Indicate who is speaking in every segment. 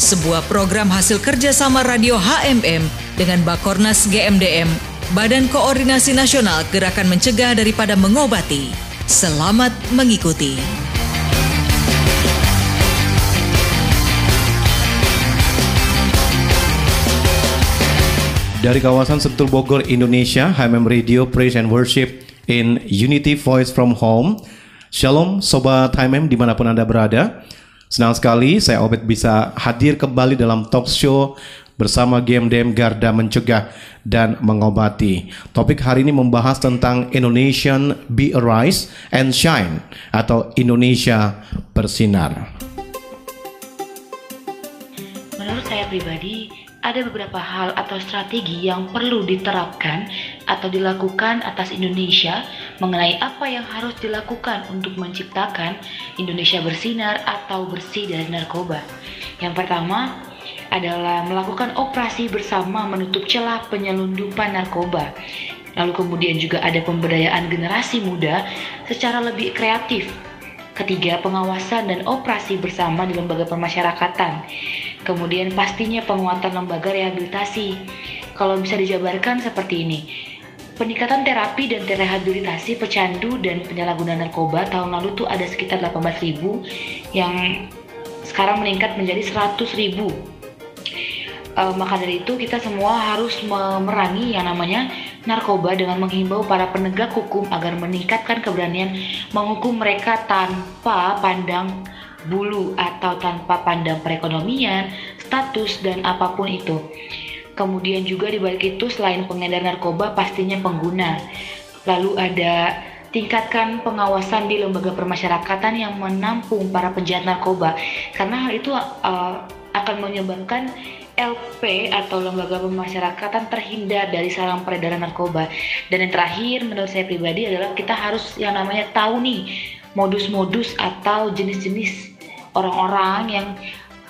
Speaker 1: sebuah program hasil kerjasama radio HMM dengan Bakornas GMDM, Badan Koordinasi Nasional Gerakan Mencegah Daripada Mengobati. Selamat mengikuti.
Speaker 2: Dari kawasan Sentul Bogor, Indonesia, HMM Radio Praise and Worship in Unity Voice from Home. Shalom Sobat HMM di mana pun Anda berada. Senang sekali saya Obed bisa hadir kembali dalam talk show bersama GMDM Garda Mencegah dan Mengobati. Topik hari ini membahas tentang Indonesian Be Arise and Shine atau Indonesia Bersinar.
Speaker 3: Menurut saya pribadi, ada beberapa hal atau strategi yang perlu diterapkan atau dilakukan atas Indonesia mengenai apa yang harus dilakukan untuk menciptakan Indonesia bersinar atau bersih dari narkoba. Yang pertama adalah melakukan operasi bersama menutup celah penyelundupan narkoba. Lalu kemudian juga ada pemberdayaan generasi muda secara lebih kreatif Ketiga, pengawasan dan operasi bersama di lembaga permasyarakatan. Kemudian pastinya penguatan lembaga rehabilitasi. Kalau bisa dijabarkan seperti ini. Peningkatan terapi dan rehabilitasi pecandu dan penyalahguna narkoba tahun lalu tuh ada sekitar 18.000 yang sekarang meningkat menjadi 100.000. Uh, maka dari itu kita semua harus memerangi yang namanya narkoba dengan menghimbau para penegak hukum agar meningkatkan keberanian menghukum mereka tanpa pandang bulu atau tanpa pandang perekonomian, status dan apa pun itu. Kemudian juga di balik itu selain pengedar narkoba pastinya pengguna. Lalu ada tingkatkan pengawasan di lembaga permasyarakatan yang menampung para penjahat narkoba karena hal itu uh, akan menyebabkan LP atau lembaga pemasyarakatan terhindar dari sarang peredaran narkoba. Dan yang terakhir menurut saya pribadi adalah kita harus yang namanya tahu nih modus-modus atau jenis-jenis orang-orang yang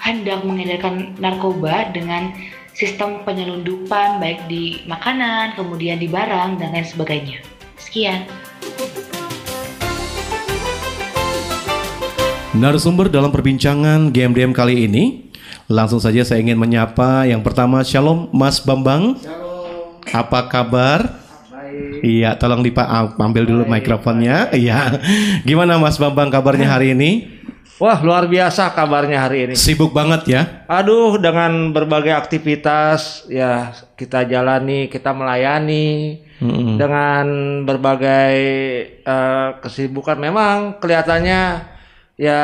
Speaker 3: hendak mengedarkan narkoba dengan sistem penyelundupan baik di makanan, kemudian di barang dan lain sebagainya. Sekian.
Speaker 2: Narasumber dalam perbincangan GMDM kali ini Langsung saja saya ingin menyapa yang pertama Shalom Mas Bambang. Shalom. Apa kabar? Baik. Iya, tolong dipak ambil dulu Baik. mikrofonnya. Iya. Gimana Mas Bambang kabarnya hari ini?
Speaker 4: Wah, luar biasa kabarnya hari ini.
Speaker 2: Sibuk banget ya?
Speaker 4: Aduh, dengan berbagai aktivitas ya kita jalani, kita melayani mm-hmm. dengan berbagai uh, kesibukan. Memang kelihatannya ya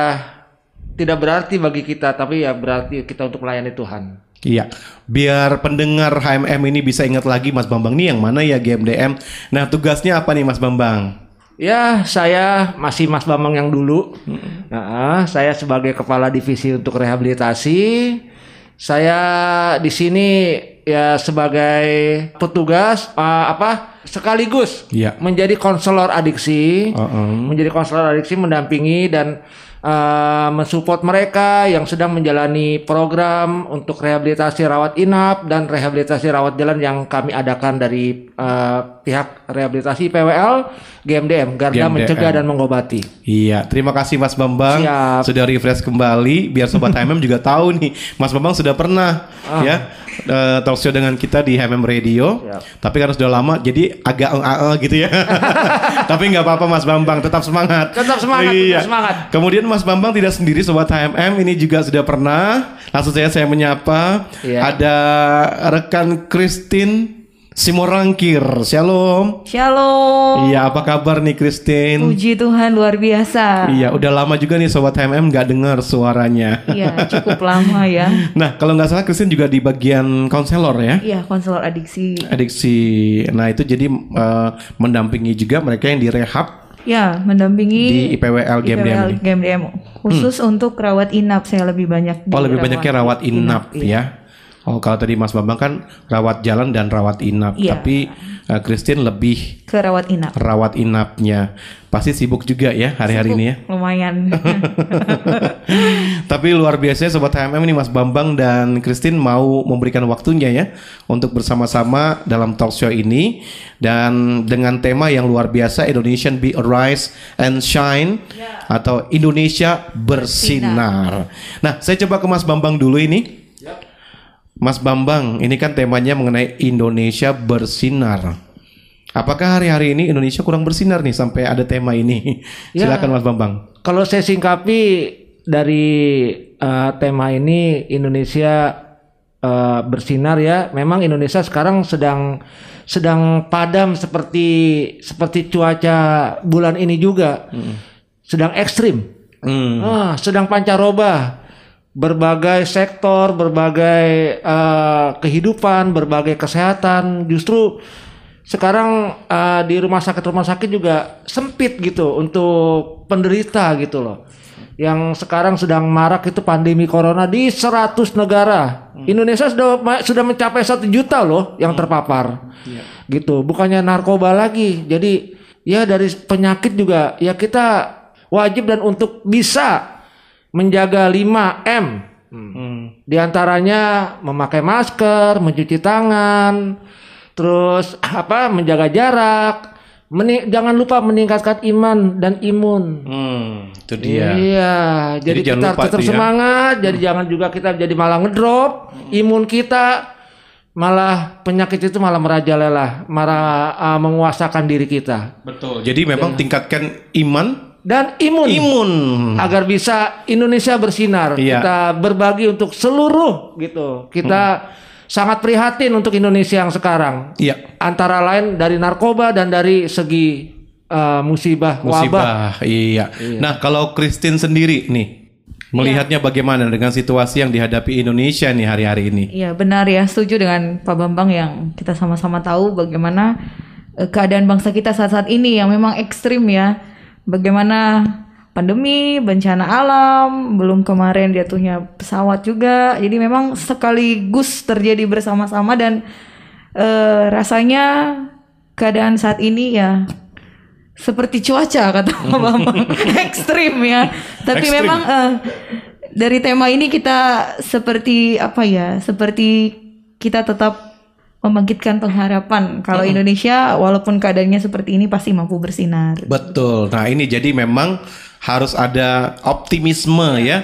Speaker 4: tidak berarti bagi kita, tapi ya berarti kita untuk melayani Tuhan.
Speaker 2: Iya, biar pendengar HMM ini bisa ingat lagi Mas Bambang nih yang mana ya GMDM. Nah tugasnya apa nih Mas Bambang?
Speaker 4: Ya, saya masih Mas Bambang yang dulu. Nah, saya sebagai kepala divisi untuk rehabilitasi. Saya di sini ya sebagai petugas uh, apa sekaligus ya. menjadi konselor adiksi, uh -uh. menjadi konselor adiksi mendampingi dan uh, mensupport mereka yang sedang menjalani program untuk rehabilitasi rawat inap dan rehabilitasi rawat jalan yang kami adakan dari uh, pihak rehabilitasi PWL GMDM Garda GMDM. Mencegah dan Mengobati.
Speaker 2: Iya, terima kasih Mas Bambang Siap. sudah refresh kembali biar sobat HMM juga tahu nih Mas Bambang sudah pernah ah. ya uh, talk show dengan kita di HMM Radio. Siap. Tapi karena sudah lama jadi agak uh, uh, gitu ya. Tapi nggak apa-apa Mas Bambang, tetap semangat.
Speaker 4: Tetap semangat, iya. tetap semangat.
Speaker 2: Kemudian Mas Bambang tidak sendiri sobat HMM ini juga sudah pernah. Langsung saya saya menyapa. Iya. Ada rekan Christine Simorangkir, Shalom.
Speaker 5: Shalom.
Speaker 2: Iya, apa kabar nih Christine?
Speaker 5: Puji Tuhan luar biasa.
Speaker 2: Iya, udah lama juga nih Sobat HMM nggak dengar suaranya.
Speaker 5: Iya, cukup lama ya.
Speaker 2: Nah, kalau nggak salah Christine juga di bagian konselor ya?
Speaker 5: Iya, konselor adiksi.
Speaker 2: Adiksi. Nah, itu jadi uh, mendampingi juga mereka yang direhab
Speaker 5: Ya, mendampingi
Speaker 2: di IPWL GMDM.
Speaker 5: IPWL GMDM khusus hmm. untuk rawat inap saya lebih banyak.
Speaker 2: Oh, lebih banyaknya rawat inap, inap ya. Oh, kalau tadi Mas Bambang kan rawat jalan dan rawat inap,
Speaker 5: Iya.
Speaker 2: tapi eh, Christine lebih
Speaker 5: Ke rawat inap.
Speaker 2: rawat inapnya. Pasti sibuk juga ya hari-hari ini ya.
Speaker 5: Lumayan.
Speaker 2: Tapi luar biasa Sobat HMM ini Mas Bambang dan Christine mau memberikan waktunya ya untuk bersama-sama dalam talk show ini dan dengan tema yang luar biasa Indonesian Be Arise and Shine atau Indonesia bersinar. Nah, saya coba ke Mas Bambang dulu ini. Mas Bambang, ini kan temanya mengenai Indonesia bersinar. Apakah hari-hari ini Indonesia kurang bersinar nih sampai ada tema ini?
Speaker 4: Ya.
Speaker 2: Silakan Mas Bambang.
Speaker 4: Kalau saya singkapi dari eh, tema ini Indonesia eh, bersinar ya. Memang Indonesia sekarang sedang sedang padam seperti seperti cuaca bulan ini juga. Sedang ekstrim.
Speaker 2: Hmm.
Speaker 4: Ah, sedang pancaroba. Berbagai sektor, berbagai eh, kehidupan, berbagai kesehatan justru sekarang eh, di rumah sakit rumah sakit juga sempit gitu untuk penderita gitu loh. Yang sekarang sedang marak itu pandemi corona di 100 negara. Indonesia sudah sudah mencapai satu juta loh yang terpapar. Gitu, bukannya narkoba lagi. Jadi ya dari penyakit juga ya kita wajib dan untuk bisa menjaga 5M. Di antaranya memakai masker, mencuci tangan, terus apa menjaga jarak, meni- jangan lupa meningkatkan iman dan imun.
Speaker 2: Hmm, itu dia.
Speaker 4: Iya,
Speaker 2: Jadi
Speaker 4: jadi, kita tetap
Speaker 2: tuh ya.
Speaker 4: semangat, jadi jangan juga kita jadi malah ngedrop imun kita malah penyakit itu malah merajalela, malah uh, menguasakan diri kita
Speaker 2: Betul. Jadi memang tingkatkan iman,
Speaker 4: dan imun.
Speaker 2: imun.
Speaker 4: agar bisa Indonesia bersinar.
Speaker 2: Iya.
Speaker 4: Kita berbagi untuk seluruh gitu. Kita sangat prihatin untuk Indonesia yang sekarang.
Speaker 2: Iya.
Speaker 4: Antara lain dari narkoba dan dari segi uh, musibah, wabah.
Speaker 2: Musibah. Iya. Nah, kalau Christine sendiri nih melihatnya bagaimana dengan situasi yang dihadapi Indonesia nih hari-hari ini?
Speaker 5: Iya benar ya, setuju dengan Pak Bambang yang kita sama-sama tahu bagaimana eh, keadaan bangsa kita saat-saat ini yang memang ekstrim ya. Bagaimana pandemi, bencana alam, belum kemarin jatuhnya pesawat juga. Jadi memang sekaligus terjadi bersama-sama dan eh, rasanya keadaan saat ini ya seperti cuaca kata Pak Bambang ekstrim ya. Tapi
Speaker 2: Ekstrim.
Speaker 5: memang eh, dari tema ini kita seperti apa ya? Seperti kita tetap membangkitkan pengharapan kalau Indonesia walaupun keadaannya seperti ini pasti mampu bersinar.
Speaker 2: Betul. Nah, ini jadi memang harus ada optimisme ya,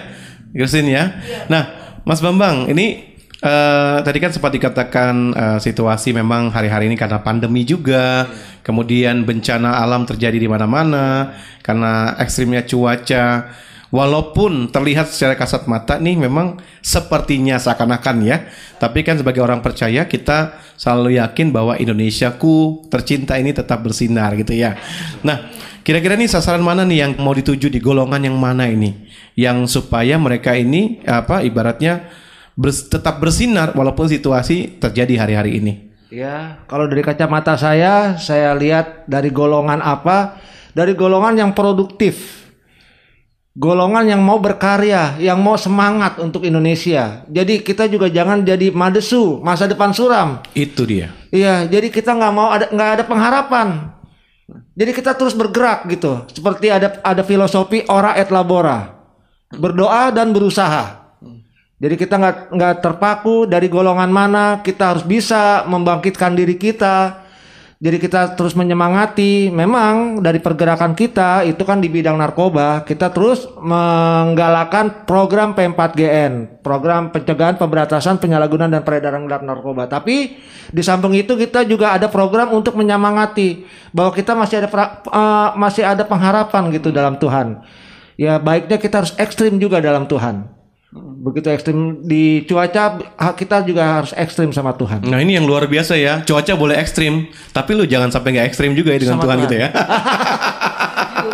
Speaker 2: Christine ya. Nah, Mas Bambang, ini eh, tadi kan sempat dikatakan eh, situasi memang hari-hari ini karena pandemi juga, kemudian bencana alam terjadi di mana-mana karena ekstrimnya cuaca. Walaupun terlihat secara kasat mata nih memang sepertinya seakan-akan ya, tapi kan sebagai orang percaya kita selalu yakin bahwa Indonesiaku tercinta ini tetap bersinar gitu ya. Nah, kira-kira nih sasaran mana nih yang mau dituju di golongan yang mana ini? Yang supaya mereka ini apa ibaratnya bers- tetap bersinar walaupun situasi terjadi hari-hari ini.
Speaker 4: Ya, kalau dari kacamata saya, saya lihat dari golongan apa? Dari golongan yang produktif. Golongan yang mau berkarya, yang mau semangat untuk Indonesia. Jadi kita juga jangan jadi madesu, masa depan suram.
Speaker 2: Itu dia.
Speaker 4: Iya, jadi kita nggak mau ada nggak ada pengharapan. Jadi kita terus bergerak gitu. Seperti ada ada filosofi ora et labora. Berdoa dan berusaha. Jadi kita nggak nggak terpaku dari golongan mana, kita harus bisa membangkitkan diri kita. Jadi kita terus menyemangati. Memang dari pergerakan kita itu kan di bidang narkoba, kita terus menggalakan program P4GN, program pencegahan pemberantasan penyalahgunaan dan peredaran gelap narkoba. Tapi di samping itu kita juga ada program untuk menyemangati bahwa kita masih ada eh, masih ada pengharapan gitu dalam Tuhan. Ya baiknya kita harus ekstrim juga dalam Tuhan. Begitu ekstrim di cuaca kita juga harus ekstrim sama Tuhan.
Speaker 2: Nah ini yang luar biasa ya. Cuaca boleh ekstrim, tapi lu jangan sampai nggak ekstrim juga ya dengan
Speaker 4: Sama
Speaker 2: Tuhan
Speaker 4: Tuhan.
Speaker 2: gitu ya.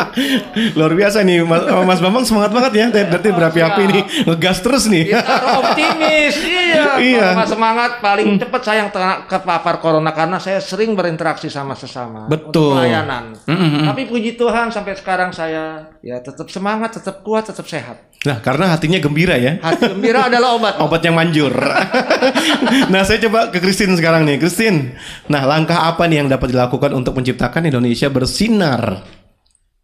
Speaker 2: Luar biasa nih Mas, Mas Bambang semangat banget ya. Berarti berapi-api nih ngegas terus nih.
Speaker 4: Kita optimis. Iya.
Speaker 2: Iya.
Speaker 4: Nggak semangat paling cepat saya yang terkena kepapar corona karena saya sering berinteraksi sama sesama.
Speaker 2: Betul.
Speaker 4: Untuk pelayanan. Tapi puji Tuhan sampai sekarang saya ya tetap semangat, tetap kuat, tetap sehat.
Speaker 2: Nah, karena hatinya gembira ya.
Speaker 4: Hati gembira adalah obat.
Speaker 2: Obat yang manjur. nah, saya coba ke Christine sekarang nih. Christine, nah langkah apa nih yang dapat dilakukan untuk menciptakan Indonesia bersinar?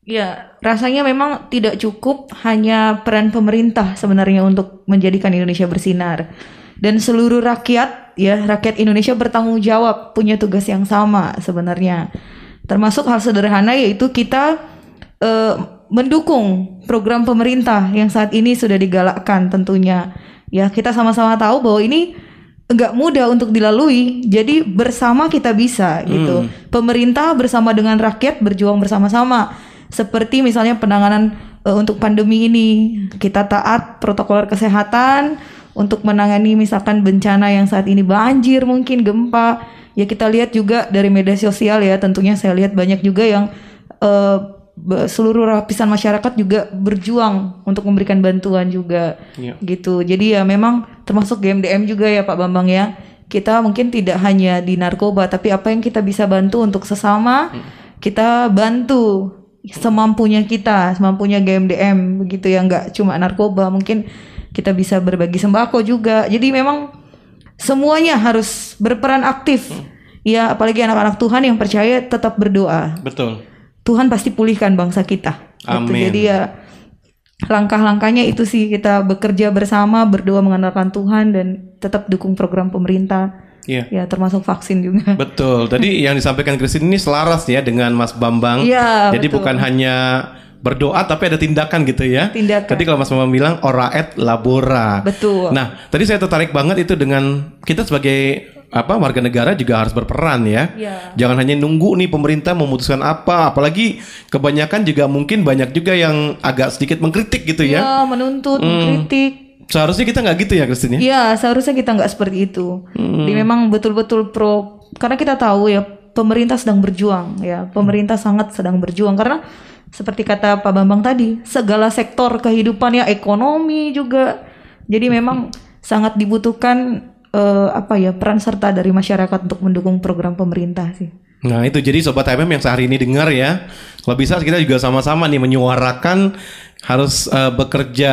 Speaker 5: Ya, rasanya memang tidak cukup hanya peran pemerintah sebenarnya untuk menjadikan Indonesia bersinar. Dan seluruh rakyat, ya, rakyat Indonesia bertanggung jawab, punya tugas yang sama sebenarnya. Termasuk hal sederhana yaitu kita eh, mendukung program pemerintah yang saat ini sudah digalakkan tentunya. Ya, kita sama-sama tahu bahwa ini enggak mudah untuk dilalui. Jadi bersama kita bisa gitu. Pemerintah bersama dengan rakyat berjuang bersama-sama. Seperti misalnya penanganan eh, untuk pandemi ini, kita taat protokol kesehatan untuk menangani misalkan bencana yang saat ini banjir, mungkin gempa. Ya kita lihat juga dari media sosial ya, tentunya saya lihat banyak juga yang be- seluruh lapisan masyarakat juga berjuang untuk memberikan bantuan juga
Speaker 2: Iya.
Speaker 5: gitu. Jadi ya memang termasuk GMDM juga ya Pak Bambang ya. Kita mungkin tidak hanya di narkoba tapi apa yang kita bisa bantu untuk sesama kita bantu semampunya kita, semampunya GMDM begitu ya nggak cuma narkoba, mungkin kita bisa berbagi sembako juga. Jadi memang semuanya harus berperan aktif. Ya, apalagi anak-anak Tuhan yang percaya tetap berdoa.
Speaker 2: Betul.
Speaker 5: Tuhan pasti pulihkan bangsa kita. Gitu.
Speaker 2: Amin.
Speaker 5: Jadi ya langkah-langkahnya itu sih kita bekerja bersama, berdoa mengandalkan Tuhan dan tetap dukung program pemerintah.
Speaker 2: Iya.
Speaker 5: Ya termasuk vaksin juga.
Speaker 2: Betul. Tadi yang disampaikan Christine ini selaras ya dengan Mas Bambang.
Speaker 5: Iya,
Speaker 2: Jadi
Speaker 5: betul.
Speaker 2: bukan hanya berdoa tapi ada tindakan gitu ya.
Speaker 5: Tindakan.
Speaker 2: Tadi kalau Mas Bambang bilang ora et labora.
Speaker 5: Betul.
Speaker 2: Nah, tadi saya tertarik banget itu dengan kita sebagai apa warga negara juga harus berperan ya.
Speaker 5: Iya.
Speaker 2: Jangan hanya nunggu nih pemerintah memutuskan apa, apalagi kebanyakan juga mungkin banyak juga yang agak sedikit mengkritik gitu ya.
Speaker 5: Ya, menuntut, mengkritik.
Speaker 2: Seharusnya kita nggak gitu ya Christine ya.
Speaker 5: Iya, seharusnya kita nggak seperti itu.
Speaker 2: Hmm.
Speaker 5: Jadi memang betul-betul pro karena kita tahu ya pemerintah sedang berjuang ya. Pemerintah sangat sedang berjuang karena seperti kata Pak Bambang tadi, segala sektor kehidupan ya ekonomi juga. Jadi memang sangat dibutuhkan eh, apa ya peran serta dari masyarakat untuk mendukung program pemerintah sih.
Speaker 2: Nah itu jadi Sobat HMM yang sehari ini dengar ya Kalau bisa kita juga sama-sama nih menyuarakan Harus eh, bekerja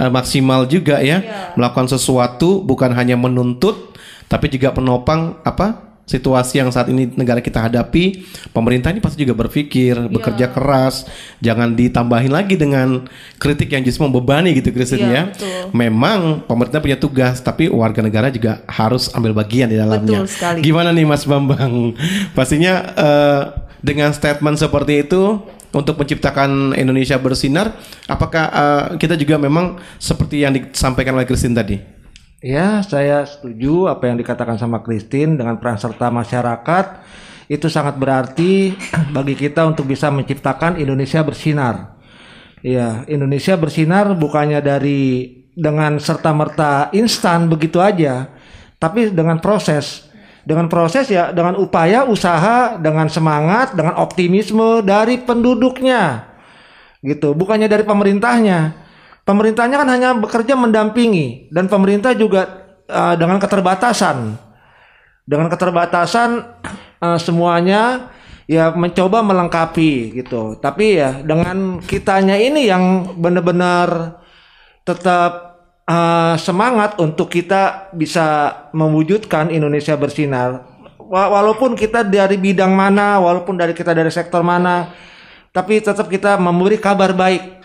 Speaker 2: eh, maksimal juga ya. Melakukan sesuatu bukan hanya menuntut Tapi juga penopang apa situasi yang saat ini negara kita hadapi. Pemerintah ini pasti juga berpikir Bekerja keras. Jangan ditambahin lagi dengan kritik yang justru membebani gitu Kristen
Speaker 5: Iya,
Speaker 2: ya.
Speaker 5: betul.
Speaker 2: Memang pemerintah punya tugas Tapi warga negara juga harus ambil bagian di dalamnya.
Speaker 5: Betul sekali.
Speaker 2: Gimana nih Mas Bambang? Pastinya eh, dengan statement seperti itu untuk menciptakan Indonesia bersinar, apakah eh, kita juga memang seperti yang disampaikan oleh Christine tadi?
Speaker 4: Ya, saya setuju apa yang dikatakan sama Christine dengan peran serta masyarakat itu sangat berarti bagi kita untuk bisa menciptakan Indonesia bersinar. Ya, Indonesia bersinar bukannya dari dengan serta merta instan begitu aja, tapi dengan proses. Dengan proses ya, dengan upaya, usaha, dengan semangat, dengan optimisme dari penduduknya. Gitu. Bukannya dari pemerintahnya. Pemerintahnya kan hanya bekerja mendampingi. Dan pemerintah juga uh, dengan keterbatasan. Dengan keterbatasan uh, semuanya ya mencoba melengkapi gitu. Tapi ya dengan kitanya ini yang benar-benar tetap uh, semangat untuk kita bisa mewujudkan Indonesia bersinar. Wa- walaupun kita dari bidang mana walaupun dari kita dari sektor mana tapi tetap kita memberi kabar baik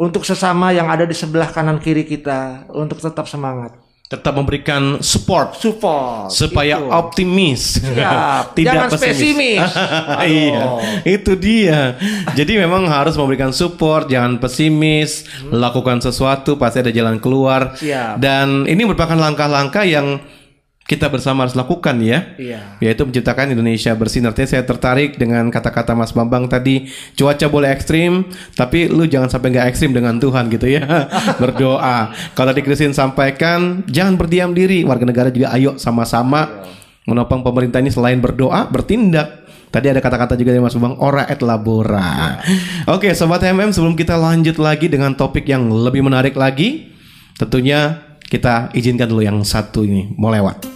Speaker 4: untuk sesama yang ada di sebelah kanan kiri kita untuk tetap semangat
Speaker 2: Tetap memberikan support
Speaker 4: support
Speaker 2: supaya
Speaker 4: itu.
Speaker 2: optimis,
Speaker 4: Siap.
Speaker 2: tidak
Speaker 4: Jangan spesimis.
Speaker 2: iya, itu dia. Jadi memang harus memberikan support, jangan pesimis, lakukan sesuatu pasti ada jalan keluar.
Speaker 4: Siap.
Speaker 2: Dan ini merupakan langkah-langkah yang kita bersama harus lakukan ya.
Speaker 4: Iya.
Speaker 2: Yaitu menciptakan Indonesia bersinar. Tadi saya tertarik dengan kata-kata Mas Bambang tadi. Cuaca boleh ekstrim, tapi lu jangan sampai nggak ekstrim dengan Tuhan gitu ya. Berdoa. Kalau tadi Christine sampaikan, jangan berdiam diri. Warga negara juga ayo sama-sama menopang pemerintah ini selain berdoa, bertindak. Tadi ada kata-kata juga dari Mas Bambang, ora et labora. Oke, Sobat HMM sebelum kita lanjut lagi dengan topik yang lebih menarik lagi, tentunya kita izinkan dulu yang satu ini mau lewat.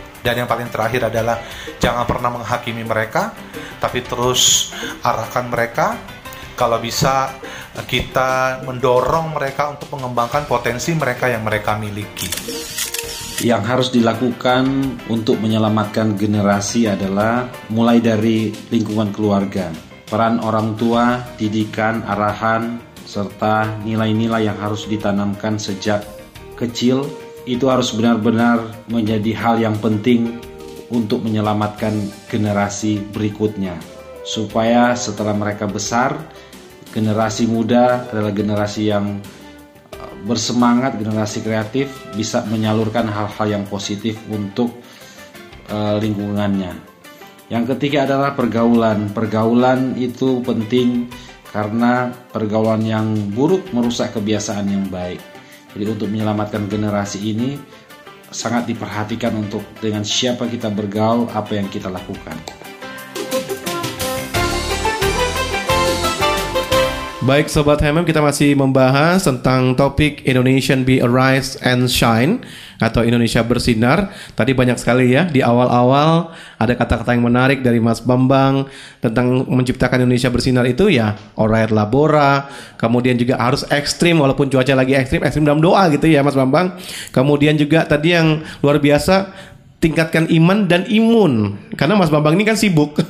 Speaker 6: Dan yang paling terakhir adalah jangan pernah menghakimi mereka, tapi terus arahkan mereka. Kalau bisa kita mendorong mereka untuk mengembangkan potensi mereka yang mereka miliki.
Speaker 7: Yang harus dilakukan untuk menyelamatkan generasi adalah mulai dari lingkungan keluarga, peran orang tua, didikan, arahan, serta nilai-nilai yang harus ditanamkan sejak kecil itu harus benar-benar menjadi hal yang penting untuk menyelamatkan generasi berikutnya. Supaya setelah mereka besar generasi muda adalah generasi yang uh, bersemangat generasi kreatif bisa menyalurkan hal-hal yang positif untuk uh, lingkungannya. Yang ketiga adalah pergaulan. Pergaulan itu penting karena pergaulan yang buruk merusak kebiasaan yang baik jadi untuk menyelamatkan generasi ini sangat diperhatikan untuk dengan siapa kita bergaul, apa yang kita lakukan.
Speaker 2: Baik Sobat HMM kita masih membahas tentang topik Indonesian Be Arise and Shine atau Indonesia Bersinar. Tadi banyak sekali ya di awal-awal ada kata-kata yang menarik dari Mas Bambang tentang menciptakan Indonesia Bersinar itu ya Alright Labora, kemudian juga harus ekstrim walaupun cuaca lagi ekstrim, ekstrim dalam doa gitu ya Mas Bambang. Kemudian juga tadi yang luar biasa tingkatkan iman dan imun. Karena Mas Bambang ini kan sibuk.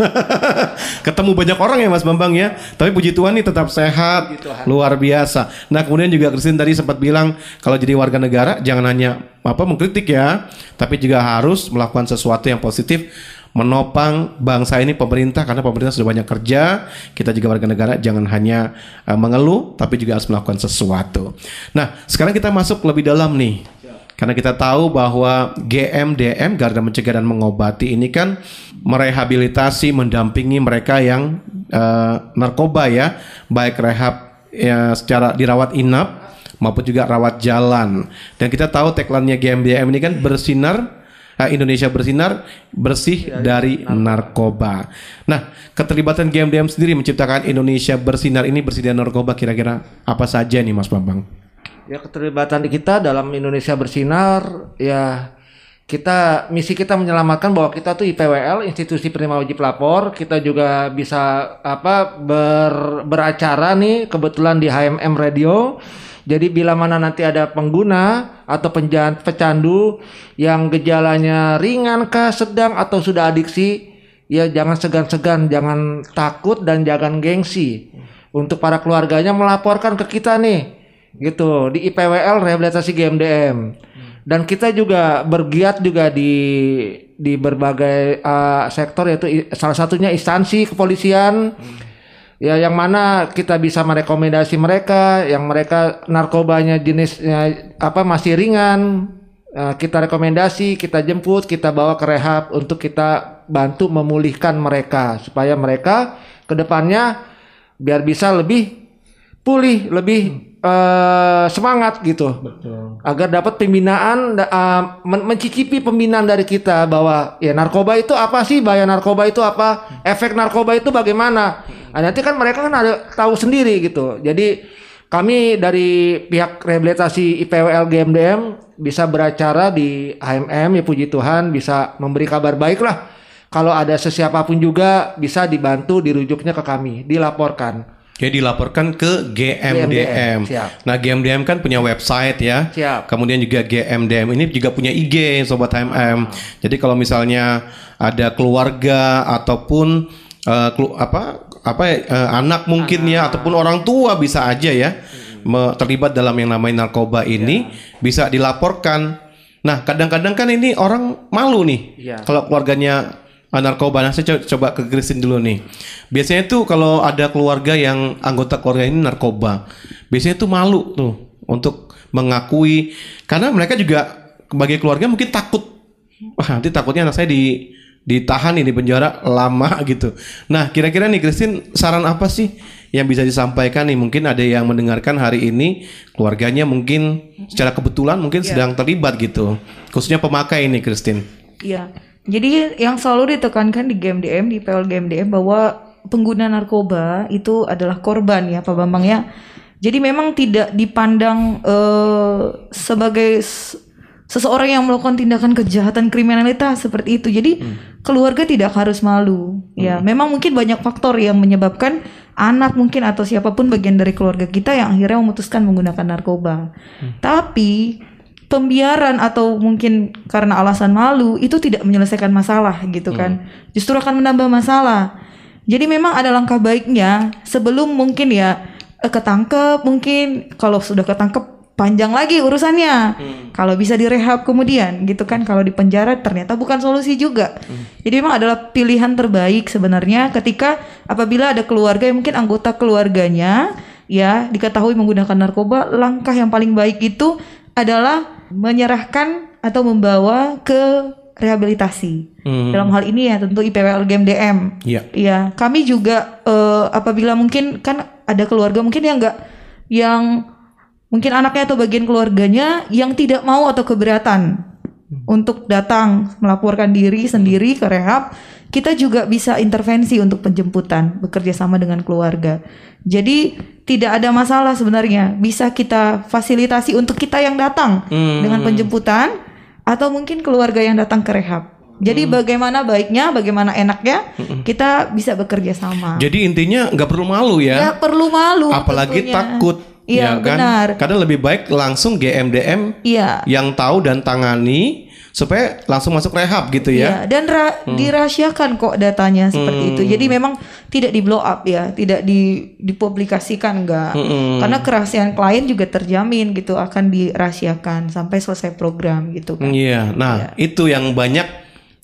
Speaker 2: Ketemu banyak orang ya Mas Bambang ya. Tapi puji Tuhan nih tetap sehat. Luar biasa. Nah kemudian juga Kristin tadi sempat bilang kalau jadi warga negara jangan hanya apa mengkritik ya. Tapi juga harus melakukan sesuatu yang positif. Menopang bangsa ini pemerintah karena pemerintah sudah banyak kerja. Kita juga warga negara jangan hanya uh, mengeluh tapi juga harus melakukan sesuatu. Nah sekarang kita masuk lebih dalam nih karena kita tahu bahwa GMDM Garda Mencegah dan Mengobati ini kan merehabilitasi, mendampingi mereka yang uh, narkoba ya, baik rehab ya secara dirawat inap maupun juga rawat jalan. Dan kita tahu tagline-nya GMDM ini kan bersinar eh, Indonesia bersinar bersih dari narkoba. Nah, keterlibatan GMDM sendiri menciptakan Indonesia bersinar ini bersih dari narkoba kira-kira apa saja nih Mas Bambang?
Speaker 4: Ya keterlibatan kita dalam Indonesia bersinar ya kita misi kita menyelamatkan bahwa kita tuh IPWL institusi penerima wajib lapor. Kita juga bisa apa ber, beracara nih kebetulan di HMM Radio. Jadi bila mana nanti ada pengguna atau penjan, pecandu yang gejalanya ringan kah sedang atau sudah adiksi ya jangan segan-segan jangan takut dan jangan gengsi. Untuk para keluarganya melaporkan ke kita nih gitu di IPWL rehabilitasi GMDM dan kita juga bergiat juga di di berbagai uh, sektor yaitu salah satunya instansi kepolisian. Hmm. ya yang mana kita bisa merekomendasi mereka yang mereka narkobanya jenisnya apa masih ringan. Uh, kita rekomendasi kita jemput kita bawa ke rehab untuk kita bantu memulihkan mereka. Supaya mereka ke depannya biar bisa lebih pulih lebih uh, semangat gitu. Betul. agar dapat pembinaan uh, men mencicipi pembinaan dari kita bahwa ya narkoba itu apa sih? Bahaya narkoba itu apa? Efek narkoba itu bagaimana? Nah, nanti kan mereka kan ada tahu sendiri gitu. Jadi kami dari pihak rehabilitasi IPWL GMDM bisa beracara di HMM ya puji Tuhan bisa memberi kabar baik lah kalau ada sesiapapun juga bisa dibantu dirujuknya ke kami dilaporkan
Speaker 2: Ya dilaporkan ke GMDM.
Speaker 4: GMDM.
Speaker 2: Nah GMDM kan punya website ya.
Speaker 4: Siap.
Speaker 2: Kemudian juga GMDM ini juga punya IG Sobat HMM. Jadi kalau misalnya ada keluarga ataupun uh, kelu apa apa uh, anak mungkin ya, anak. ya ataupun orang tua bisa aja ya hmm. terlibat dalam yang namanya narkoba ini ya. bisa dilaporkan. Nah kadang-kadang kan ini orang malu nih ya. kalau keluarganya narkoba. Nah, saya co- coba ke Christine dulu nih. Biasanya tuh kalau ada keluarga yang anggota keluarga ini narkoba, biasanya tuh malu tuh untuk mengakui karena mereka juga sebagai keluarga mungkin takut. Wah, nanti takutnya anak saya di ditahan nih di penjara lama gitu. Nah, kira-kira nih Christine saran apa sih yang bisa disampaikan nih? Mungkin ada yang mendengarkan hari ini keluarganya mungkin secara kebetulan mungkin sedang terlibat gitu. Khususnya pemakai ini Christine.
Speaker 5: Iya. Jadi yang selalu ditekankan di GMDM di PL GMDM bahwa pengguna narkoba itu adalah korban ya Pak Bambang ya. Jadi memang tidak dipandang eh, sebagai seseorang yang melakukan tindakan kejahatan kriminalitas seperti itu. Jadi keluarga tidak harus malu. Ya, memang mungkin banyak faktor yang menyebabkan anak mungkin atau siapa pun bagian dari keluarga kita yang akhirnya memutuskan menggunakan narkoba. Tapi pembiaran atau mungkin karena alasan malu itu tidak menyelesaikan masalah gitu kan. Justru akan menambah masalah. Jadi memang ada langkah baiknya sebelum mungkin ya eh, ketangkep mungkin kalau sudah ketangkep panjang lagi urusannya. Kalau bisa direhab kemudian gitu kan kalau di penjara ternyata bukan solusi juga. Jadi memang adalah pilihan terbaik sebenarnya ketika apabila ada keluarga yang mungkin anggota keluarganya ya diketahui menggunakan narkoba, langkah yang paling baik itu adalah menyerahkan atau membawa ke rehabilitasi. Dalam hal ini ya tentu IPWL GMDM.
Speaker 2: Iya.
Speaker 5: Iya, kami juga eh, apabila mungkin kan ada keluarga mungkin yang enggak yang mungkin anaknya atau bagian keluarganya yang tidak mau atau keberatan untuk datang melaporkan diri sendiri ke rehab, kita juga bisa intervensi untuk penjemputan bekerja sama dengan keluarga. Jadi tidak ada masalah sebenarnya, bisa kita fasilitasi untuk kita yang datang dengan penjemputan atau mungkin keluarga yang datang ke rehab. Jadi bagaimana baiknya, bagaimana enaknya kita bisa bekerja sama.
Speaker 2: Jadi intinya nggak perlu malu
Speaker 5: Ya
Speaker 2: ya.
Speaker 5: perlu malu.
Speaker 2: Apalagi
Speaker 5: tentunya.
Speaker 2: takut.
Speaker 5: Iya
Speaker 2: ya kan?
Speaker 5: benar.
Speaker 2: Kadang lebih baik langsung GMDM
Speaker 5: Iya.
Speaker 2: yang tahu dan tangani supaya langsung masuk rehab gitu
Speaker 5: Iya,
Speaker 2: ya.
Speaker 5: dan ra- dirahasiakan kok datanya seperti itu. Jadi memang tidak di blow up ya, tidak di dipublikasikan enggak. Karena kerahasiaan klien juga terjamin gitu akan dirahasiakan sampai selesai program gitu kan.
Speaker 2: Iya. Nah, itu yang banyak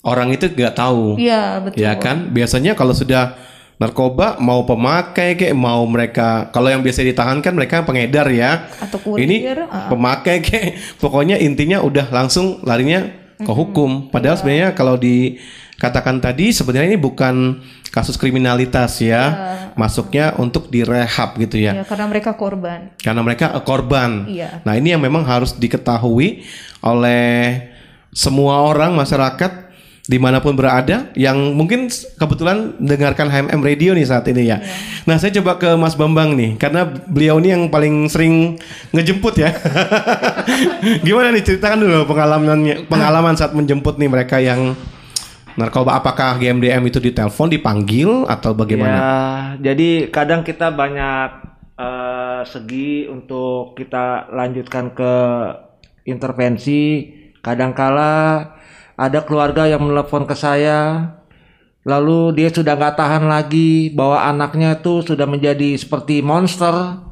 Speaker 2: orang itu nggak tahu.
Speaker 5: Iya, betul.
Speaker 2: Ya kan? Biasanya kalau sudah narkoba mau pemakai kayak mau mereka kalau yang biasa ditahan kan mereka pengedar ya.
Speaker 5: Atau kurir,
Speaker 2: Ini
Speaker 5: ah.
Speaker 2: pemakai kayak pokoknya intinya udah langsung larinya ke hukum. Padahal
Speaker 5: Iya.
Speaker 2: sebenarnya kalau dikatakan tadi sebenarnya ini bukan kasus kriminalitas ya. Masuknya untuk direhab gitu ya.
Speaker 5: Ya, karena mereka korban.
Speaker 2: Karena mereka korban.
Speaker 5: Iya.
Speaker 2: Nah, ini yang memang harus diketahui oleh semua orang masyarakat di mana pun berada yang mungkin kebetulan dengarkan HMM Radio nih saat ini ya. Nah, saya coba ke Mas Bambang nih karena beliau ini yang paling sering ngejemput ya. Gimana nih ceritakan dulu pengalamannya pengalaman saat menjemput nih mereka yang narkoba apakah GMDM itu ditelepon dipanggil atau bagaimana?
Speaker 4: Ya, jadi kadang kita banyak eh, segi untuk kita lanjutkan ke intervensi. Kadangkala ada keluarga yang menelpon ke saya, lalu dia sudah nggak tahan lagi bahwa anaknya tuh sudah menjadi seperti monster.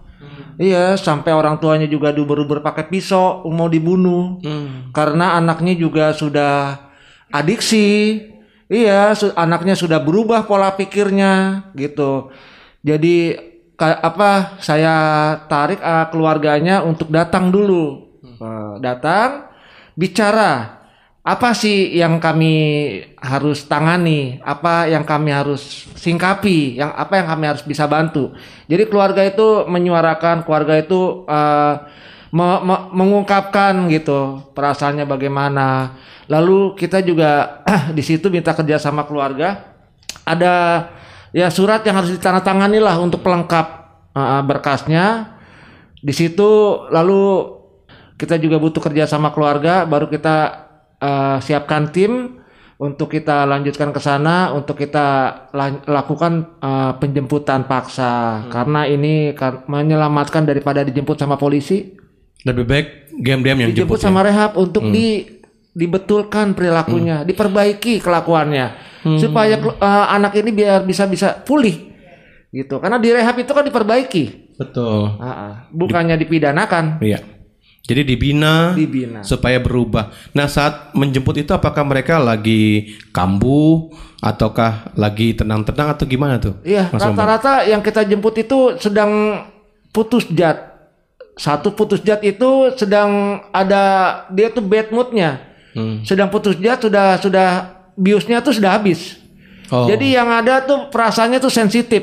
Speaker 4: Iya, sampai orang tuanya juga diuber-uber pakai pisau mau dibunuh karena anaknya juga sudah adiksi. Iya, su- anaknya sudah berubah pola pikirnya gitu. Jadi apa saya tarik ah, keluarganya untuk datang dulu. Eh, datang bicara apa sih yang kami harus tangani, apa yang kami harus singkapi, yang apa yang kami harus bisa bantu. Jadi keluarga itu menyuarakan, keluarga itu eh, me- me- mengungkapkan gitu perasaannya bagaimana. Lalu kita juga di situ minta kerja sama keluarga. Ada ya surat yang harus ditandatangani lah untuk pelengkap eh, berkasnya. Di situ lalu kita juga butuh kerja sama keluarga, baru kita eh, siapkan tim untuk kita lanjutkan ke sana, untuk kita lakukan eh, penjemputan paksa, karena ini kan menyelamatkan daripada dijemput sama polisi,
Speaker 2: Lebih baik GMDM yang
Speaker 4: dijemput
Speaker 2: jemput ya?
Speaker 4: sama rehab untuk di dibetulkan perilakunya, diperbaiki kelakuannya, supaya kelu- eh, anak ini biar bisa bisa pulih, gitu. Karena di rehab itu kan diperbaiki,
Speaker 2: Betul.
Speaker 4: Ah, ah. bukannya dipidanakan.
Speaker 2: Iya. Jadi dibina,
Speaker 4: Dibina.
Speaker 2: supaya berubah. Nah saat menjemput itu apakah mereka lagi kambuh ataukah lagi tenang-tenang atau gimana tuh?
Speaker 4: Iya, rata-rata yang kita jemput itu sedang putus jat. Satu putus jat itu sedang ada dia tuh bad moodnya.
Speaker 2: Hmm.
Speaker 4: Sedang putus jat sudah sudah biusnya tuh sudah habis.
Speaker 2: Oh.
Speaker 4: Jadi yang ada tuh perasaannya tuh sensitif.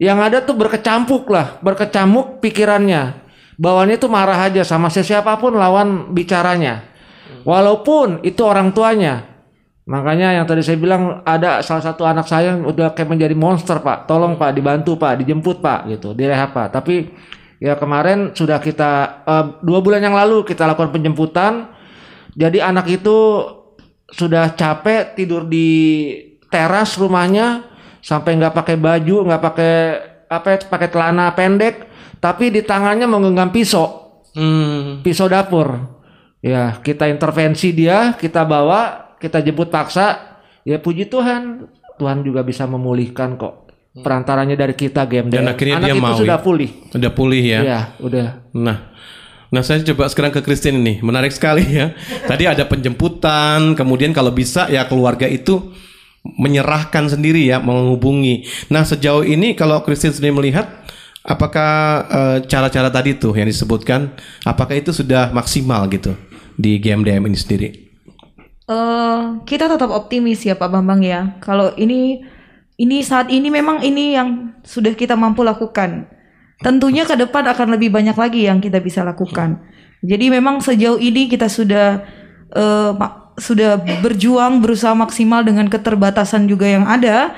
Speaker 4: Yang ada tuh berkecampuk lah, berkecamuk pikirannya. Bawaannya tuh marah aja sama siapa pun lawan bicaranya. Walaupun itu orang tuanya. Makanya yang tadi saya bilang ada salah satu anak saya yang udah kayak menjadi monster pak. Tolong pak dibantu pak, dijemput pak gitu, direhab pak. Tapi ya kemarin sudah kita eh, dua bulan yang lalu kita lakukan penjemputan. Jadi anak itu sudah capek tidur di teras rumahnya sampai nggak pakai baju, nggak pakai apa ya, pakai celana pendek, tapi di tangannya menggenggam pisau,
Speaker 2: Hmm.
Speaker 4: pisau dapur. Ya, kita intervensi dia, kita bawa, kita jemput paksa. Ya puji Tuhan, Tuhan juga bisa memulihkan kok. Perantaranya dari kita game
Speaker 2: Dan akhirnya
Speaker 4: Anak
Speaker 2: dia
Speaker 4: itu
Speaker 2: mau
Speaker 4: sudah
Speaker 2: ya?
Speaker 4: pulih.
Speaker 2: Udah pulih ya?
Speaker 4: Iya, udah.
Speaker 2: Nah, nah saya coba sekarang ke Christine ini, menarik sekali ya. Tadi ada penjemputan, kemudian kalau bisa ya keluarga itu menyerahkan sendiri ya, menghubungi. Nah sejauh ini kalau Christine sendiri melihat, apakah eh, cara-cara tadi tuh yang disebutkan, apakah itu sudah maksimal gitu di GMDM ini sendiri?
Speaker 5: Eh, kita tetap optimis ya Pak Bambang ya. Kalau ini ini saat ini memang ini yang sudah kita mampu lakukan. Tentunya ke depan akan lebih banyak lagi yang kita bisa lakukan. Jadi memang sejauh ini kita sudah ma- sudah berjuang berusaha maksimal dengan keterbatasan juga yang ada.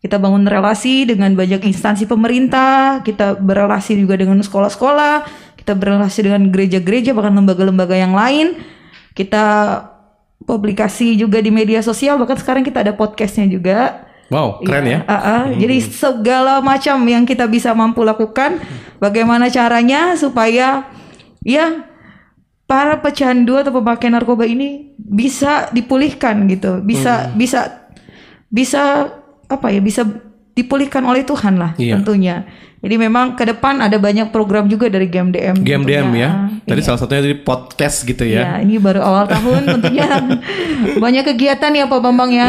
Speaker 5: Kita bangun relasi dengan banyak instansi pemerintah, kita berrelasi juga dengan sekolah-sekolah, kita berrelasi dengan gereja-gereja bahkan lembaga-lembaga yang lain. Kita publikasi juga di media sosial bahkan sekarang kita ada podcastnya juga.
Speaker 2: Wow, keren ya.
Speaker 5: Ah, ah. Jadi segala macam yang kita bisa mampu lakukan, bagaimana caranya supaya ya para pecandu atau pemakai narkoba ini bisa dipulihkan gitu, bisa
Speaker 2: Hmm.
Speaker 5: bisa bisa apa ya bisa dipulihkan oleh Tuhan lah
Speaker 2: Iya.
Speaker 5: tentunya. Jadi memang ke depan ada banyak program juga dari GMDM.
Speaker 2: GMDM
Speaker 5: tentunya.
Speaker 2: ya.
Speaker 5: Ah,
Speaker 2: Tadi
Speaker 5: iya.
Speaker 2: salah satunya dari podcast gitu
Speaker 5: Ya,
Speaker 2: ya.
Speaker 5: ini baru awal tahun tentunya banyak kegiatan ya Pak Bambang ya.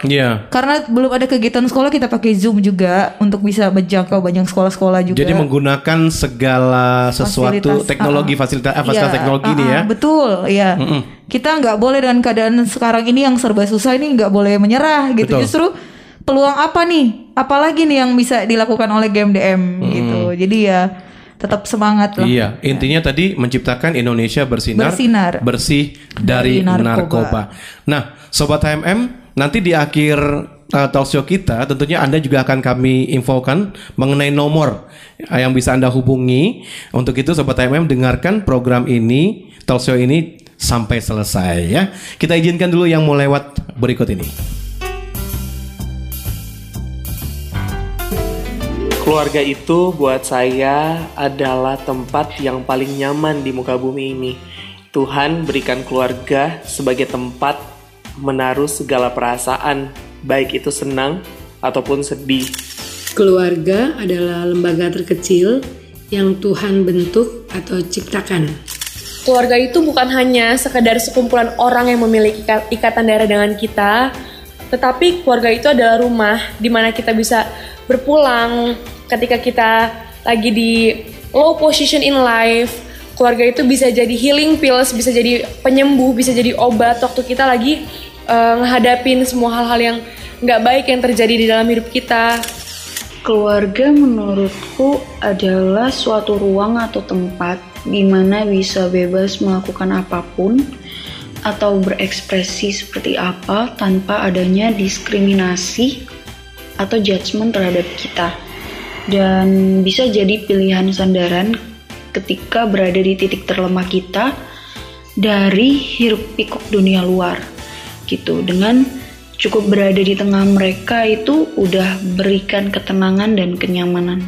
Speaker 2: Iya.
Speaker 5: Karena belum ada kegiatan sekolah kita pakai Zoom juga untuk bisa menjangkau banyak sekolah-sekolah juga.
Speaker 2: Jadi menggunakan segala sesuatu
Speaker 5: Fasilitas,
Speaker 2: teknologi
Speaker 5: ah,
Speaker 2: fasilitas eh, fasilitas
Speaker 5: Iya,
Speaker 2: teknologi ini
Speaker 5: ah,
Speaker 2: ya.
Speaker 5: Betul, ya. Kita nggak boleh dengan keadaan sekarang ini yang serba susah ini nggak boleh menyerah gitu.
Speaker 2: Betul.
Speaker 5: Justru peluang apa nih? Apalagi nih yang bisa dilakukan oleh GMDM gitu. Jadi ya tetap semangat lah.
Speaker 2: Iya, intinya tadi menciptakan Indonesia bersinar,
Speaker 5: Bersinar.
Speaker 2: bersih dari,
Speaker 5: Dari
Speaker 2: narkoba.
Speaker 5: narkoba.
Speaker 2: Nah, sobat HMM, nanti di akhir uh, talk show kita tentunya Anda juga akan kami infokan mengenai nomor uh, yang bisa Anda hubungi. Untuk itu sobat HMM dengarkan program ini, talk show ini sampai selesai ya. Kita izinkan dulu yang mau lewat berikut ini.
Speaker 8: Keluarga itu buat saya adalah tempat yang paling nyaman di muka bumi ini. Tuhan berikan keluarga sebagai tempat menaruh segala perasaan, baik itu senang ataupun sedih.
Speaker 9: Keluarga adalah lembaga terkecil yang Tuhan bentuk atau ciptakan.
Speaker 10: Keluarga itu bukan hanya sekedar sekumpulan orang yang memiliki ika- ikatan darah dengan kita, tetapi keluarga itu adalah rumah di mana kita bisa berpulang ketika kita lagi di low position in life. Keluarga itu bisa jadi healing pills, bisa jadi penyembuh, bisa jadi obat waktu kita lagi eh, ngehadapin semua hal-hal yang nggak baik yang terjadi di dalam hidup kita.
Speaker 11: Keluarga menurutku adalah suatu ruang atau tempat di mana bisa bebas melakukan apa pun atau berekspresi seperti apa tanpa adanya diskriminasi atau judgement terhadap kita. Dan bisa jadi pilihan sandaran ketika berada di titik terlemah kita dari hiruk pikuk dunia luar gitu dengan cukup berada di tengah mereka itu udah berikan ketenangan dan kenyamanan.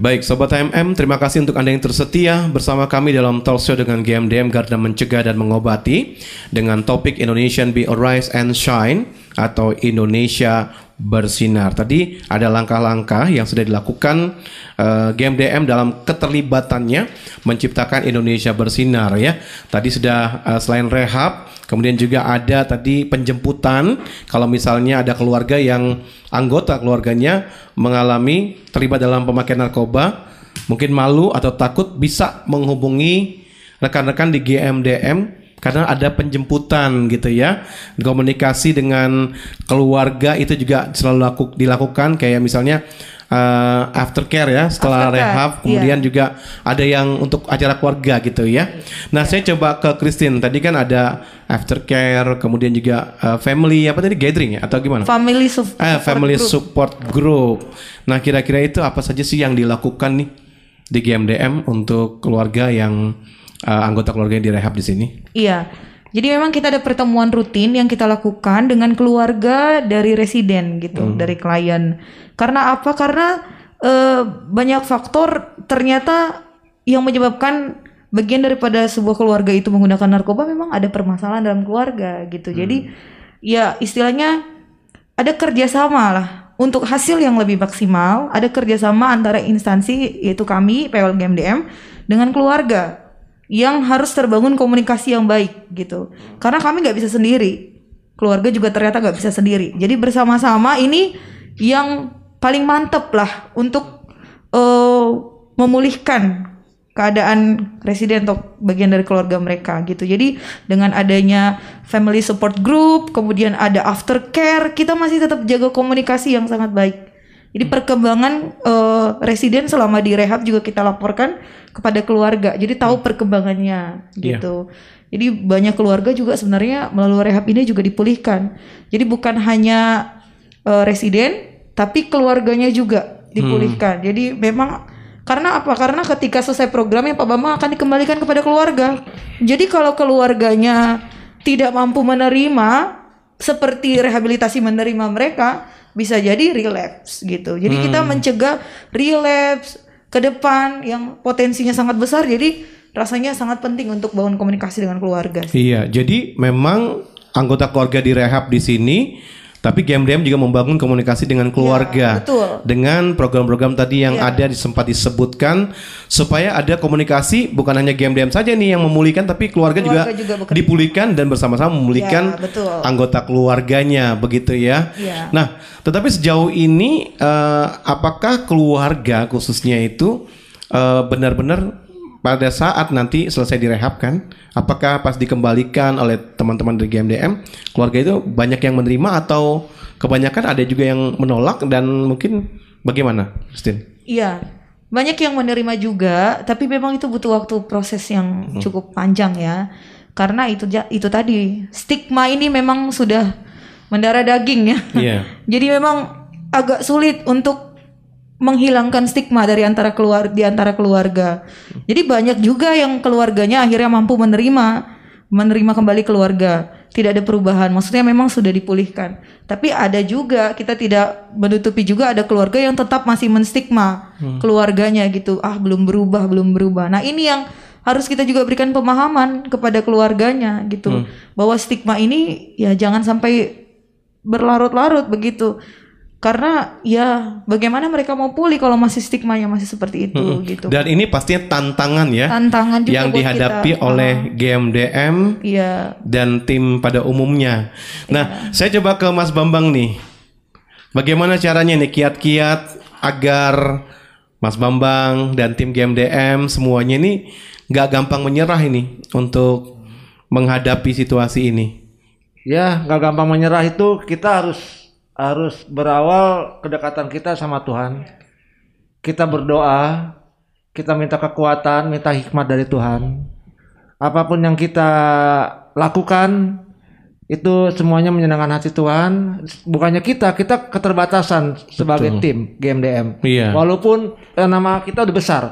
Speaker 2: Baik, Sobat HMM, terima kasih untuk Anda yang tersetia bersama kami dalam talk show dengan GMDM Garda Mencegah dan Mengobati dengan topik Indonesian Be Arise and Shine atau Indonesia bersinar. Tadi ada langkah-langkah yang sudah dilakukan uh, GMDM dalam keterlibatannya menciptakan Indonesia bersinar ya. Tadi sudah uh, selain rehab, kemudian juga ada tadi penjemputan kalau misalnya ada keluarga yang anggota keluarganya mengalami terlibat dalam pemakaian narkoba, mungkin malu atau takut bisa menghubungi rekan-rekan di GMDM karena ada penjemputan gitu ya komunikasi dengan keluarga itu juga selalu laku, dilakukan kayak misalnya uh, aftercare ya setelah
Speaker 5: Aftercare,
Speaker 2: rehab kemudian
Speaker 5: iya.
Speaker 2: juga ada yang untuk acara keluarga gitu ya nah saya coba ke Christine tadi kan ada aftercare kemudian juga uh, family apa tadi gathering ya atau gimana
Speaker 5: Family sup-
Speaker 2: Eh,
Speaker 5: support
Speaker 2: family
Speaker 5: group.
Speaker 2: support group. Nah, kira-kira itu apa saja sih yang dilakukan nih di GMDM untuk keluarga yang uh, anggota keluarga yang direhab di sini?
Speaker 5: Iya. Jadi memang kita ada pertemuan rutin yang kita lakukan dengan keluarga dari residen gitu, dari klien. Karena apa? Karena eh, banyak faktor ternyata yang menyebabkan bagian daripada sebuah keluarga itu menggunakan narkoba memang ada permasalahan dalam keluarga gitu. Jadi ya istilahnya ada kerjasama lah untuk hasil yang lebih maksimal. Ada kerjasama antara instansi yaitu kami PLGMDM dengan keluarga yang harus terbangun komunikasi yang baik gitu. Karena kami nggak bisa sendiri, keluarga juga ternyata nggak bisa sendiri. Jadi bersama-sama ini yang paling mantep lah untuk eh, memulihkan keadaan residen atau bagian dari keluarga mereka gitu. Jadi dengan adanya family support group, kemudian ada aftercare, kita masih tetap jaga komunikasi yang sangat baik. Jadi perkembangan eh, residen selama di rehab juga kita laporkan kepada keluarga. Jadi tahu perkembangannya
Speaker 2: Iya.
Speaker 5: gitu. Jadi banyak keluarga juga sebenarnya melalui rehab ini juga dipulihkan. Jadi bukan hanya eh, residen, tapi keluarganya juga dipulihkan. Jadi memang karena apa? Karena ketika selesai programnya Pak Bambang akan dikembalikan kepada keluarga. Jadi kalau keluarganya tidak mampu menerima seperti rehabilitasi menerima mereka, bisa jadi relapse gitu. Jadi kita
Speaker 2: Hmm.
Speaker 5: mencegah relapse ke depan yang potensinya sangat besar. Jadi rasanya sangat penting untuk bangun komunikasi dengan keluarga.
Speaker 2: Iya, jadi memang anggota keluarga direhab di sini, tapi GMDM juga membangun komunikasi dengan keluarga.
Speaker 5: Ya, betul.
Speaker 2: Dengan program-program tadi yang
Speaker 5: Iya.
Speaker 2: ada sempat disebutkan supaya ada komunikasi bukan hanya GMDM saja nih yang memulihkan tapi keluarga,
Speaker 5: Keluarga
Speaker 2: juga,
Speaker 5: juga
Speaker 2: dipulihkan dan bersama-sama memulihkan
Speaker 5: Ya, betul.
Speaker 2: anggota keluarganya begitu ya.
Speaker 5: Iya.
Speaker 2: Nah, tetapi sejauh ini eh, apakah keluarga khususnya itu eh, benar-benar pada saat nanti selesai direhab kan, apakah pas dikembalikan oleh teman-teman dari GMDM, keluarga itu banyak yang menerima atau kebanyakan ada juga yang menolak dan mungkin bagaimana, Justin?
Speaker 5: Iya, banyak yang menerima juga, tapi memang itu butuh waktu proses yang cukup panjang ya. Karena itu itu tadi stigma ini memang sudah mendarah daging ya.
Speaker 2: Iya.
Speaker 5: Jadi memang agak sulit untuk menghilangkan stigma dari antara keluar di antara keluarga. Jadi banyak juga yang keluarganya akhirnya mampu menerima menerima kembali keluarga. Tidak ada perubahan. Maksudnya memang sudah dipulihkan. Tapi ada juga kita tidak menutupi juga ada keluarga yang tetap masih menstigma
Speaker 12: Hmm.
Speaker 5: keluarganya gitu. Ah, belum berubah, belum berubah. Nah, ini yang harus kita juga berikan pemahaman kepada keluarganya gitu.
Speaker 12: Hmm.
Speaker 5: Bahwa stigma ini ya jangan sampai berlarut-larut begitu. Karena ya bagaimana mereka mau pulih kalau masih stigmanya masih seperti itu
Speaker 2: Mm-mm.
Speaker 5: gitu.
Speaker 2: Dan ini pastinya tantangan ya,
Speaker 5: Tantangan juga
Speaker 2: yang
Speaker 5: buat
Speaker 2: dihadapi
Speaker 5: kita.
Speaker 2: oleh. GMDM
Speaker 5: Iya.
Speaker 2: dan tim pada umumnya. Nah, saya coba ke Mas Bambang nih. Bagaimana caranya nih kiat-kiat agar Mas Bambang dan tim GMDM semuanya ini nggak gampang menyerah ini untuk menghadapi situasi ini.
Speaker 4: Ya, nggak gampang menyerah itu kita harus harus berawal kedekatan kita sama Tuhan. Kita berdoa, kita minta kekuatan, minta hikmat dari Tuhan. Apa pun yang kita lakukan itu semuanya menyenangkan hati Tuhan. Bukannya kita, kita keterbatasan sebagai
Speaker 2: Betul.
Speaker 4: tim GMDM.
Speaker 2: Iya.
Speaker 4: Walaupun eh, nama kita udah besar,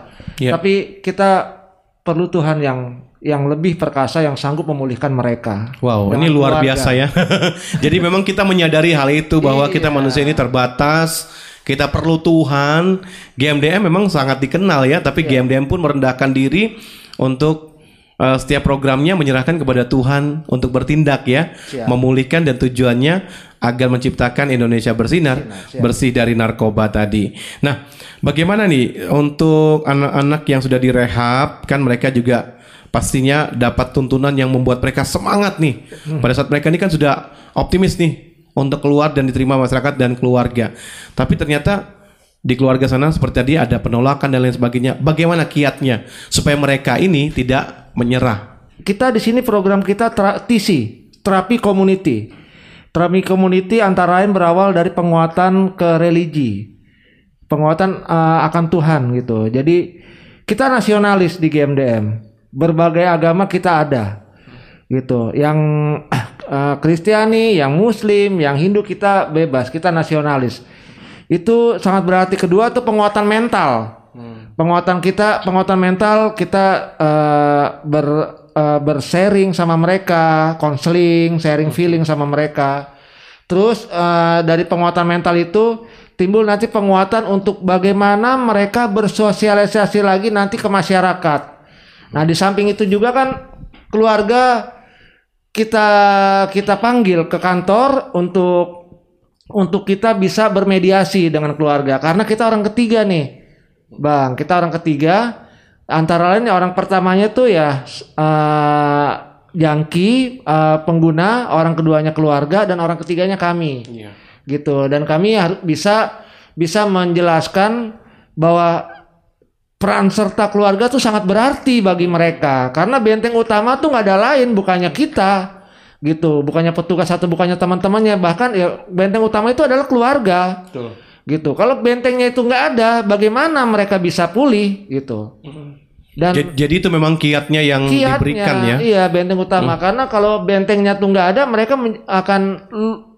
Speaker 2: Iya.
Speaker 4: tapi kita perlu Tuhan yang yang lebih perkasa yang sanggup memulihkan mereka.
Speaker 2: Wow, ini luar
Speaker 4: keluarga.
Speaker 2: biasa ya. Jadi memang kita menyadari hal itu bahwa kita manusia ini terbatas, kita perlu Tuhan. GMDM memang sangat dikenal ya, tapi GMDM pun merendahkan diri untuk eh, setiap programnya menyerahkan kepada Tuhan untuk bertindak ya,
Speaker 4: Siap.
Speaker 2: memulihkan dan tujuannya agar menciptakan Indonesia bersinar,
Speaker 4: siap.
Speaker 2: bersih dari narkoba tadi. Nah, bagaimana nih untuk anak-anak yang sudah direhab kan mereka juga pastinya dapat tuntunan yang membuat mereka semangat nih.
Speaker 4: Hmm.
Speaker 2: Pada saat mereka ini kan sudah optimis nih untuk keluar dan diterima masyarakat dan keluarga. Tapi ternyata di keluarga sana seperti tadi ada penolakan dan lain sebagainya. Bagaimana kiatnya supaya mereka ini tidak menyerah?
Speaker 4: Kita di sini program kita TC, terapi community. Terapi community antara lain berawal dari penguatan ke religi. Penguatan eh, akan Tuhan gitu. Jadi kita nasionalis di GMDM. Berbagai agama kita ada. Gitu. Yang eh, Kristiani, yang Muslim, yang Hindu kita bebas, kita nasionalis. Itu sangat berarti kedua tuh penguatan mental. Penguatan kita, penguatan mental kita eh, ber eh, bersharing sama mereka, konseling, sharing feeling sama mereka. Terus eh, dari penguatan mental itu timbul nanti penguatan untuk bagaimana mereka bersosialisasi lagi nanti ke masyarakat. Nah, di samping itu juga kan keluarga kita kita panggil ke kantor untuk untuk kita bisa bermediasi dengan keluarga karena kita orang ketiga nih. Bang, kita orang ketiga antara lain orang pertamanya tuh ya eh jangki eh, pengguna, orang keduanya keluarga dan orang ketiganya kami. Gitu. Dan kami harus bisa bisa menjelaskan bahwa peran serta keluarga tuh sangat berarti bagi mereka. Karena benteng utama tuh nggak ada lain bukannya kita gitu. Bukannya petugas atau bukannya teman-temannya. Bahkan ya benteng utama itu adalah keluarga. Gitu. Kalau bentengnya itu nggak ada bagaimana mereka bisa pulih gitu. Dan
Speaker 2: Ja- Jadi itu memang kiatnya yang
Speaker 4: kiatnya
Speaker 2: diberikan ya.
Speaker 4: iya benteng utama. Karena kalau bentengnya tuh nggak ada mereka akan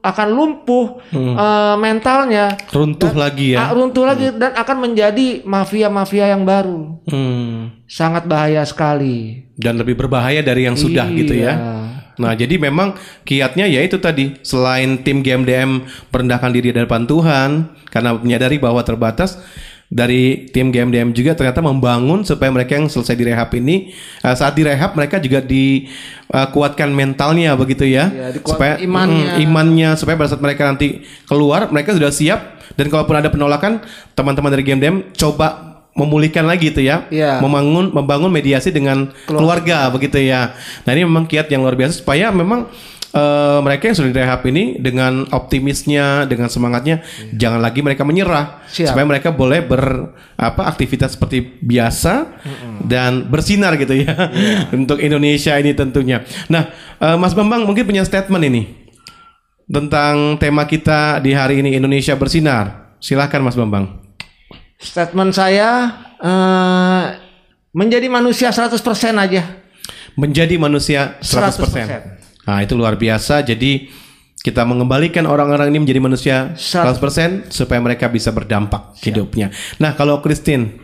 Speaker 4: akan lumpuh
Speaker 2: Hmm.
Speaker 4: eh, mentalnya
Speaker 2: Runtuh lagi ya.
Speaker 4: Ah, runtuh lagi dan akan menjadi mafia-mafia yang baru
Speaker 2: Hmm.
Speaker 4: sangat bahaya sekali
Speaker 2: Dan lebih berbahaya dari yang sudah
Speaker 4: Iya.
Speaker 2: gitu ya. Nah, jadi memang kiatnya ya itu tadi. Selain tim GMDM merendahkan diri di depan Tuhan karena menyadari bahwa terbatas dari tim GMDM juga ternyata membangun supaya mereka yang selesai direhab ini eh, saat direhab mereka juga dikuatkan mentalnya begitu ya.
Speaker 4: Dikuat
Speaker 2: supaya
Speaker 4: imannya.
Speaker 2: mm, imannya supaya pada saat mereka nanti keluar mereka sudah siap dan kalaupun ada penolakan teman-teman dari GMDM coba memulihkan lagi itu ya,
Speaker 4: Iya.
Speaker 2: membangun membangun mediasi dengan keluarga begitu ya. Nah ini memang kiat yang luar biasa supaya memang eh, mereka yang sudah direhab ini dengan optimisnya, dengan semangatnya, jangan lagi mereka menyerah,
Speaker 4: Siap.
Speaker 2: supaya mereka boleh ber apa aktivitas seperti biasa dan bersinar gitu ya untuk Indonesia ini tentunya. Nah, eh, Mas Bambang mungkin punya statement ini tentang tema kita di hari ini Indonesia bersinar. Silahkan Mas Bambang.
Speaker 4: statement saya eh, menjadi manusia 100% aja
Speaker 2: menjadi manusia 100%.
Speaker 4: 100%.
Speaker 2: Nah, itu luar biasa. Jadi kita mengembalikan orang-orang ini menjadi manusia 100% supaya mereka bisa berdampak hidupnya. Nah, kalau Christine,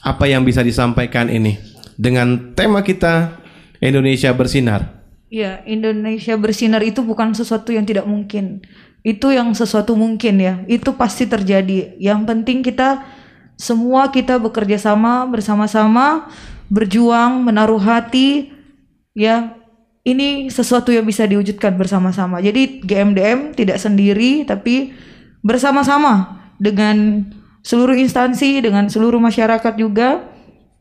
Speaker 2: apa yang bisa disampaikan ini dengan tema kita Indonesia bersinar?
Speaker 5: Ya, Indonesia bersinar itu bukan sesuatu yang tidak mungkin. Itu yang sesuatu mungkin ya. Itu pasti terjadi. Yang penting kita semua kita bekerja sama bersama-sama, berjuang, menaruh hati ya. Ini sesuatu yang bisa diwujudkan bersama-sama. Jadi GMDM tidak sendiri tapi bersama-sama dengan seluruh instansi, dengan seluruh masyarakat juga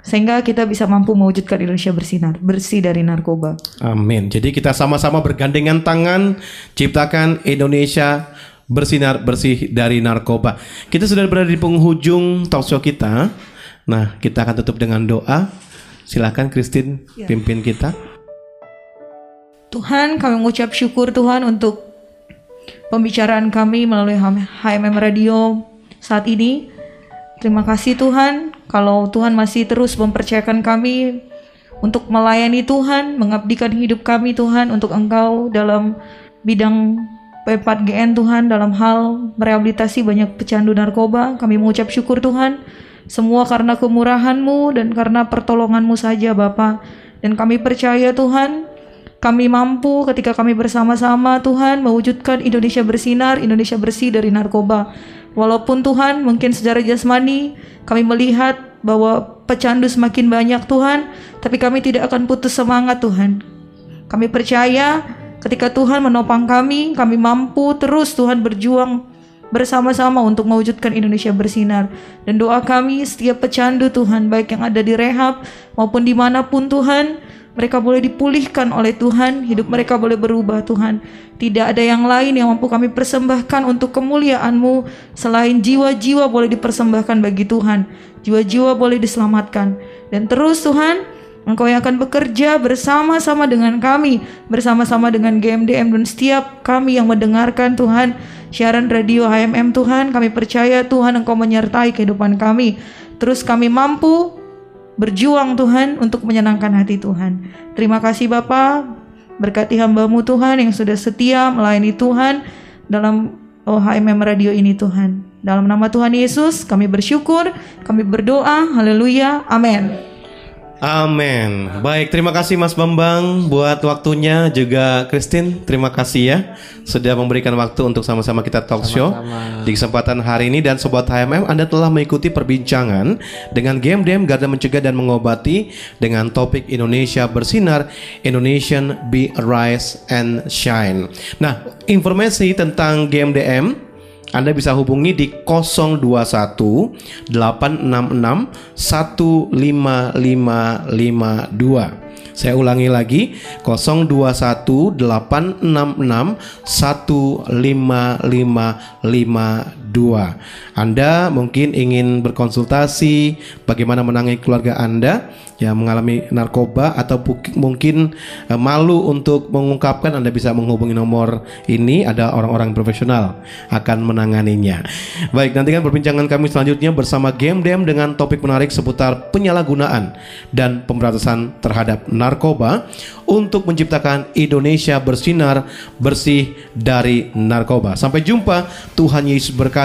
Speaker 5: sehingga kita bisa mampu mewujudkan Indonesia bersinar, bersih dari narkoba.
Speaker 2: Amin. Jadi kita sama-sama bergandengan tangan ciptakan Indonesia bersinar bersih dari narkoba. Kita sudah berada di penghujung talk show kita. Nah, kita akan tutup dengan doa. Silakan Christine
Speaker 5: Ya.
Speaker 2: pimpin kita.
Speaker 5: Tuhan, kami mengucap syukur Tuhan untuk pembicaraan kami melalui HMM Radio saat ini. Terima kasih Tuhan, kalau Tuhan masih terus mempercayakan kami untuk melayani Tuhan, mengabdikan hidup kami Tuhan untuk Engkau dalam bidang P4GN Tuhan dalam hal merehabilitasi banyak pecandu narkoba. Kami mengucap syukur Tuhan, semua karena kemurahan-Mu dan karena pertolongan-Mu saja Bapa. Dan kami percaya Tuhan, kami mampu ketika kami bersama-sama Tuhan mewujudkan Indonesia bersinar, Indonesia bersih dari narkoba. Walaupun Tuhan mungkin secara jasmani kami melihat bahwa pecandu semakin banyak Tuhan, tapi kami tidak akan putus semangat Tuhan. Kami percaya ketika Tuhan menopang kami, kami mampu terus Tuhan berjuang bersama-sama untuk mewujudkan Indonesia bersinar. Dan doa kami setiap pecandu Tuhan, baik yang ada di rehab maupun di mana pun Tuhan, mereka boleh dipulihkan oleh Tuhan, hidup mereka boleh berubah Tuhan. Tidak ada yang lain yang mampu kami persembahkan untuk kemuliaan-Mu selain jiwa-jiwa boleh dipersembahkan bagi Tuhan. Jiwa-jiwa boleh diselamatkan. Dan terus Tuhan, Engkau yang akan bekerja bersama-sama dengan kami, bersama-sama dengan GMDM dan setiap kami yang mendengarkan Tuhan siaran radio HMM Tuhan. Kami percaya Tuhan Engkau menyertai kehidupan kami. Terus kami mampu berjuang Tuhan untuk menyenangkan hati Tuhan. Terima kasih Bapak, berkati hambamu Tuhan yang sudah setia melayani Tuhan dalam OHMM Radio ini Tuhan. Dalam nama Tuhan Yesus kami bersyukur, kami berdoa, haleluya, amin.
Speaker 2: Amin. Baik, terima kasih Mas Bambang buat waktunya juga Christine. Terima kasih ya sudah memberikan waktu untuk sama-sama kita talk show
Speaker 4: Sama-sama.
Speaker 2: di kesempatan hari ini dan sobat HMM Anda telah mengikuti perbincangan dengan GMDM Garda Mencegah dan Mengobati dengan topik Indonesia bersinar, Indonesian be rise and shine. Nah, informasi tentang GMDM anda bisa hubungi di 021 866 15552. Saya ulangi lagi 021 866 15552. Anda mungkin ingin berkonsultasi bagaimana menangani keluarga Anda yang mengalami narkoba atau mungkin eh, malu untuk mengungkapkan Anda bisa menghubungi nomor ini ada orang-orang profesional akan menanganinya. Baik, nantikan perbincangan kami selanjutnya bersama Game Dem dengan topik menarik seputar penyalahgunaan dan pemberantasan terhadap narkoba untuk menciptakan Indonesia bersinar bersih dari narkoba. Sampai jumpa, Tuhan Yesus berkati.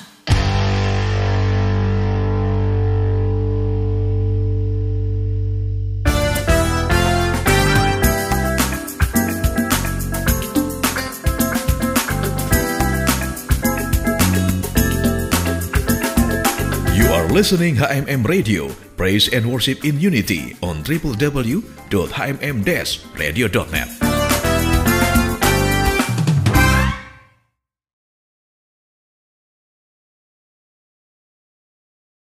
Speaker 13: Listening HMM Radio, Praise and Worship in Unity on www.hmm-radio.net.